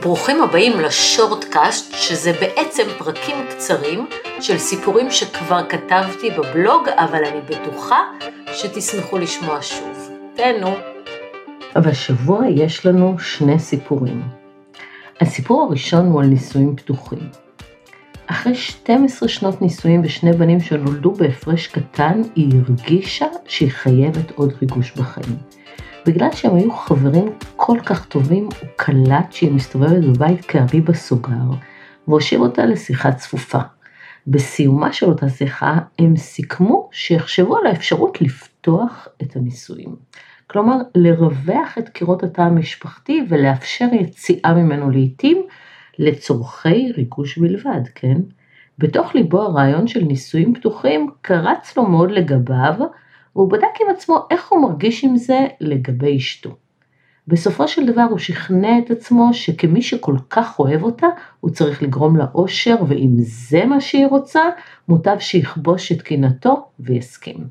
ברוכים הבאים לשורטקאסט, שזה בעצם פרקים קצרים של סיפורים שכבר כתבתי בבלוג, אבל אני בטוחה שתשמחו לשמוע שוב. תהנו. אבל השבוע יש לנו שני סיפורים. הסיפור הראשון הוא על נישואים פתוחים. אחרי 12 שנות נישואים ושני בנים שנולדו בהפרש קטן, היא הרגישה שהיא חייבת עוד ריגוש בחיים. בגלל שהם היו חברים כל כך טובים, הוא קלט שהיא מסתובבת בבית כארי בסוגר, והושיב אותה לשיחה צפופה. בסיומה של אותה שיחה, הם סיכמו שיחשבו על האפשרות לפתוח את הנישואים. כלומר, לרווח את קירות התא המשפחתי ולאפשר יציאה ממנו לעתים לצורכי ריגוש בלבד, כן? בתוך ליבו הרעיון של נישואים פתוחים קרץ לו מאוד לגביו, והוא בדק עם עצמו איך הוא מרגיש עם זה לגבי אשתו. בסופו של דבר הוא שכנע את עצמו שכמי שכל כך אוהב אותה, הוא צריך לגרום לה אושר, ואם זה מה שהיא רוצה, מוטב שיכבוש את קנאתו ויסכים.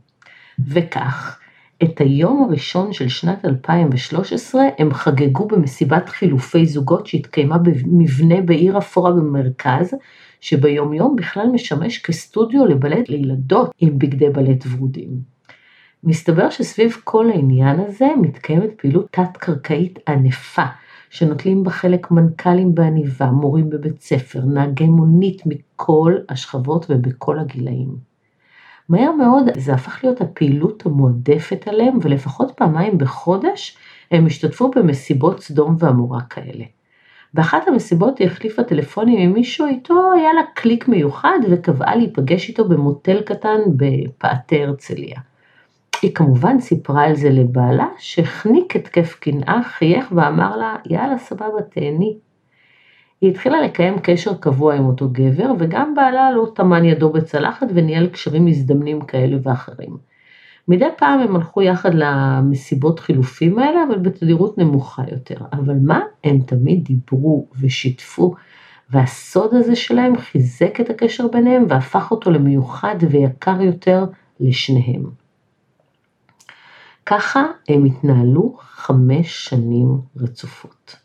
וכך, את היום הראשון של שנת 2013 הם חגגו במסיבת חילופי זוגות שהתקיימה במבנה בעיר אפורה במרכז, שביום יום בכלל משמש כסטודיו לבלט לילדות עם בגדי בלט ורודים. מסתבר שסביב כל העניין הזה מתקיימת פעילות תת-קרקעית ענפה, שנוטלים בה חלק מנכ"לים בעניבה, מורים בבית ספר, נהגי מונית מכל השכבות ובכל הגילאים. מהר מאוד זה הפך להיות הפעילות המועדפת עליהם, ולפחות פעמיים בחודש הם השתתפו במסיבות סדום ועמורה כאלה. באחת המסיבות היא החליפה טלפונים עם מישהו איתו היה לה קליק מיוחד וקבעה להיפגש איתו במוטל קטן בפאתי הרצליה. היא כמובן סיפרה על זה לבעלה, שהחניק התקף קנאה, חייך ואמר לה, יאללה סבבה תהני. היא התחילה לקיים קשר קבוע עם אותו גבר, וגם בעלה לא טמן ידו בצלחת וניהל קשרים מזדמנים כאלה ואחרים. מדי פעם הם הלכו יחד למסיבות חילופים האלה, אבל בתדירות נמוכה יותר. אבל מה? הם תמיד דיברו ושיתפו, והסוד הזה שלהם חיזק את הקשר ביניהם והפך אותו למיוחד ויקר יותר לשניהם. ככה הם התנהלו חמש שנים רצופות.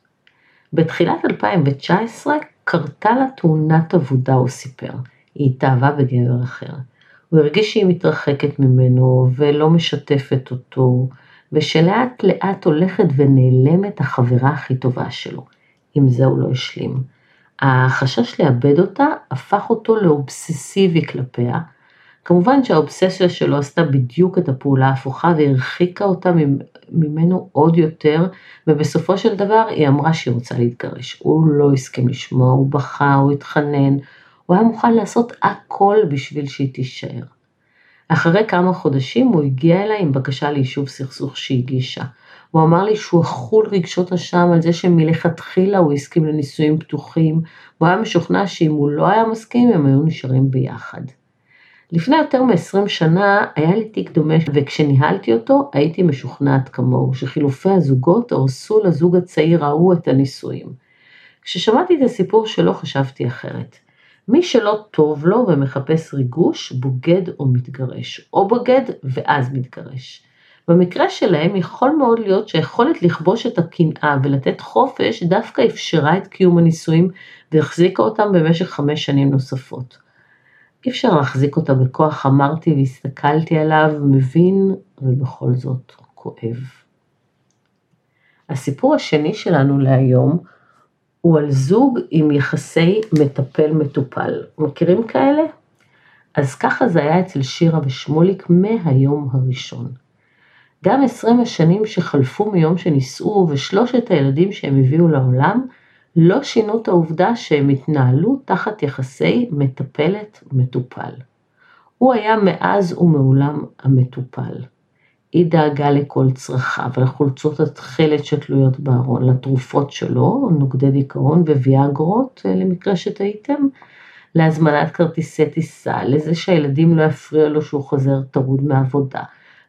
בתחילת 2019 קרתה לה תאונת עבודה, הוא סיפר. היא התאהבה בגבר אחר. הוא הרגיש שהיא מתרחקת ממנו ולא משתפת אותו, ושלאט לאט הולכת ונעלמת החברה הכי טובה שלו. עם זה הוא לא השלים. החשש לאבד אותה הפך אותו לאובססיבי כלפיה, כמובן שהאובססיה שלו עשתה בדיוק את הפעולה ההפוכה והרחיקה אותה ממנו עוד יותר, ובסופו של דבר היא אמרה שהיא רוצה להתגרש. הוא לא הסכים לשמוע, הוא בכה, הוא התחנן, הוא היה מוכן לעשות הכל בשביל שהיא תישאר. אחרי כמה חודשים הוא הגיע אליי עם בקשה ליישוב סכסוך שהגישה. הוא אמר לי שהוא אכול רגשות אשם על זה שמלכתחילה הוא הסכים לנישואים פתוחים, והוא היה משוכנע שאם הוא לא היה מסכים הם היו נשארים ביחד. לפני יותר מ-20 שנה היה לי תיק דומה וכשניהלתי אותו הייתי משוכנעת כמוהו שחילופי הזוגות הרסו לזוג הצעיר ההוא את הנישואים. כששמעתי את הסיפור שלו חשבתי אחרת. מי שלא טוב לו ומחפש ריגוש, בוגד או מתגרש, או בוגד ואז מתגרש. במקרה שלהם יכול מאוד להיות שהיכולת לכבוש את הקנאה ולתת חופש דווקא אפשרה את קיום הנישואים והחזיקה אותם במשך חמש שנים נוספות. אי אפשר להחזיק אותה בכוח, אמרתי והסתכלתי עליו, מבין, ובכל זאת כואב. הסיפור השני שלנו להיום הוא על זוג עם יחסי מטפל-מטופל. מכירים כאלה? אז ככה זה היה אצל שירה ושמוליק מהיום הראשון. גם עשרים השנים שחלפו מיום שנישאו ושלושת הילדים שהם הביאו לעולם, לא שינו את העובדה שהם התנהלו תחת יחסי מטפלת-מטופל. הוא היה מאז ומעולם המטופל. היא דאגה לכל צרכיו, לחולצות התכלת שתלויות בארון, לתרופות שלו, נוגדי דיכאון וויאגרות, אה, למקרה שטעיתם, להזמנת כרטיסי טיסה, לזה שהילדים לא יפריע לו שהוא חוזר טרוד מעבודה,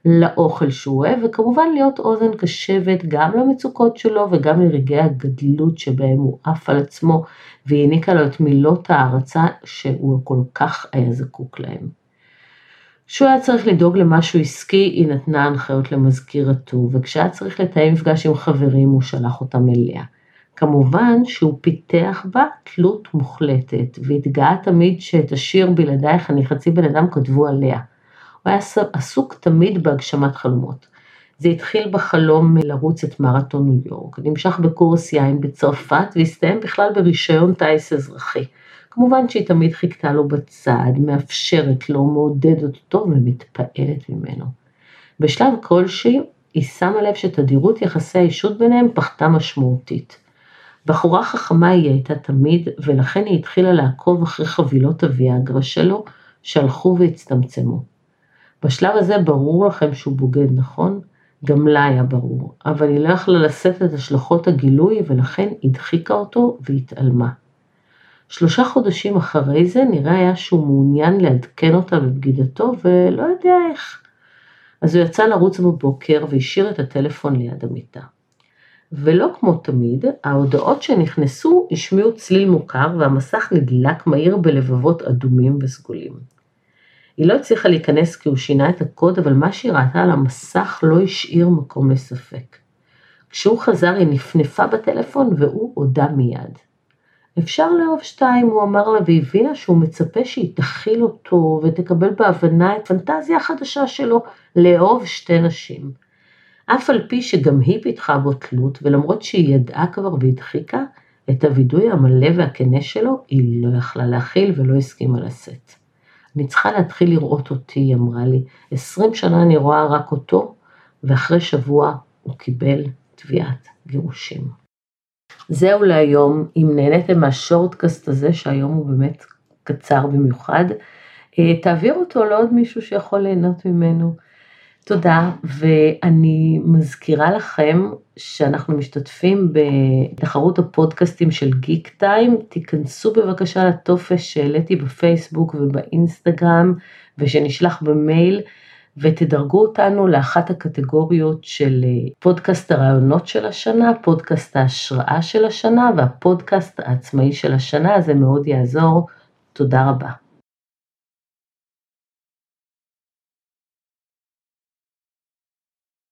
לאוכל שהוא אוהב, וכמובן להיות אוזן קשבת גם למצוקות שלו וגם לרגעי הגדלות שבהם הוא עף על עצמו, והעניקה לו את מילות הערצה שהוא כל כך היה זקוק להם. כשהוא היה צריך לדאוג למשהו עסקי, היא נתנה הנחיות למזכירתו, וכשהיה צריך לתאם מפגש עם חברים, הוא שלח אותם אליה. כמובן שהוא פיתח בה תלות מוחלטת, והתגאה תמיד שאת השיר בלעדייך אני חצי בן אדם כתבו עליה. הוא היה עסוק תמיד בהגשמת חלומות. זה התחיל בחלום לרוץ את מרתון ניו יורק, נמשך בקורס יין בצרפת והסתיים בכלל ברישיון טיס אזרחי. כמובן שהיא תמיד חיכתה לו בצד, מאפשרת לו, מעודדת אותו ומתפעלת ממנו. בשלב כלשהי היא שמה לב שתדירות יחסי האישות ביניהם פחתה משמעותית. בחורה חכמה היא הייתה תמיד, ולכן היא התחילה לעקוב אחרי חבילות הוויאגרה שלו, שהלכו והצטמצמו. בשלב הזה ברור לכם שהוא בוגד, נכון? גם לה היה ברור, אבל היא לא יכלה לשאת את השלכות הגילוי ולכן הדחיקה אותו והתעלמה. שלושה חודשים אחרי זה נראה היה שהוא מעוניין לעדכן אותה בבגידתו ולא יודע איך. אז הוא יצא לרוץ בבוקר והשאיר את הטלפון ליד המיטה. ולא כמו תמיד, ההודעות שנכנסו השמיעו צליל מוכר והמסך נדלק מהיר בלבבות אדומים וסגולים. היא לא הצליחה להיכנס כי הוא שינה את הקוד, אבל מה שהיא ראתה על המסך לא השאיר מקום לספק. כשהוא חזר היא נפנפה בטלפון והוא הודה מיד. אפשר לאהוב שתיים, הוא אמר לה, והבינה שהוא מצפה שהיא תכיל אותו ותקבל בהבנה את פנטזיה החדשה שלו לאהוב שתי נשים. אף על פי שגם היא פיתחה בו תלות, ולמרות שהיא ידעה כבר והדחיקה, את הווידוי המלא והכנה שלו היא לא יכלה להכיל ולא הסכימה לשאת. אני צריכה להתחיל לראות אותי, היא אמרה לי. עשרים שנה אני רואה רק אותו, ואחרי שבוע הוא קיבל תביעת גירושים. זהו להיום, אם נהניתם מהשורטקאסט הזה, שהיום הוא באמת קצר במיוחד, אה, תעביר אותו לעוד מישהו שיכול ליהנות ממנו. תודה, ואני מזכירה לכם שאנחנו משתתפים בתחרות הפודקאסטים של גיק טיים, תיכנסו בבקשה לטופס שהעליתי בפייסבוק ובאינסטגרם ושנשלח במייל ותדרגו אותנו לאחת הקטגוריות של פודקאסט הרעיונות של השנה, פודקאסט ההשראה של השנה והפודקאסט העצמאי של השנה, זה מאוד יעזור. תודה רבה.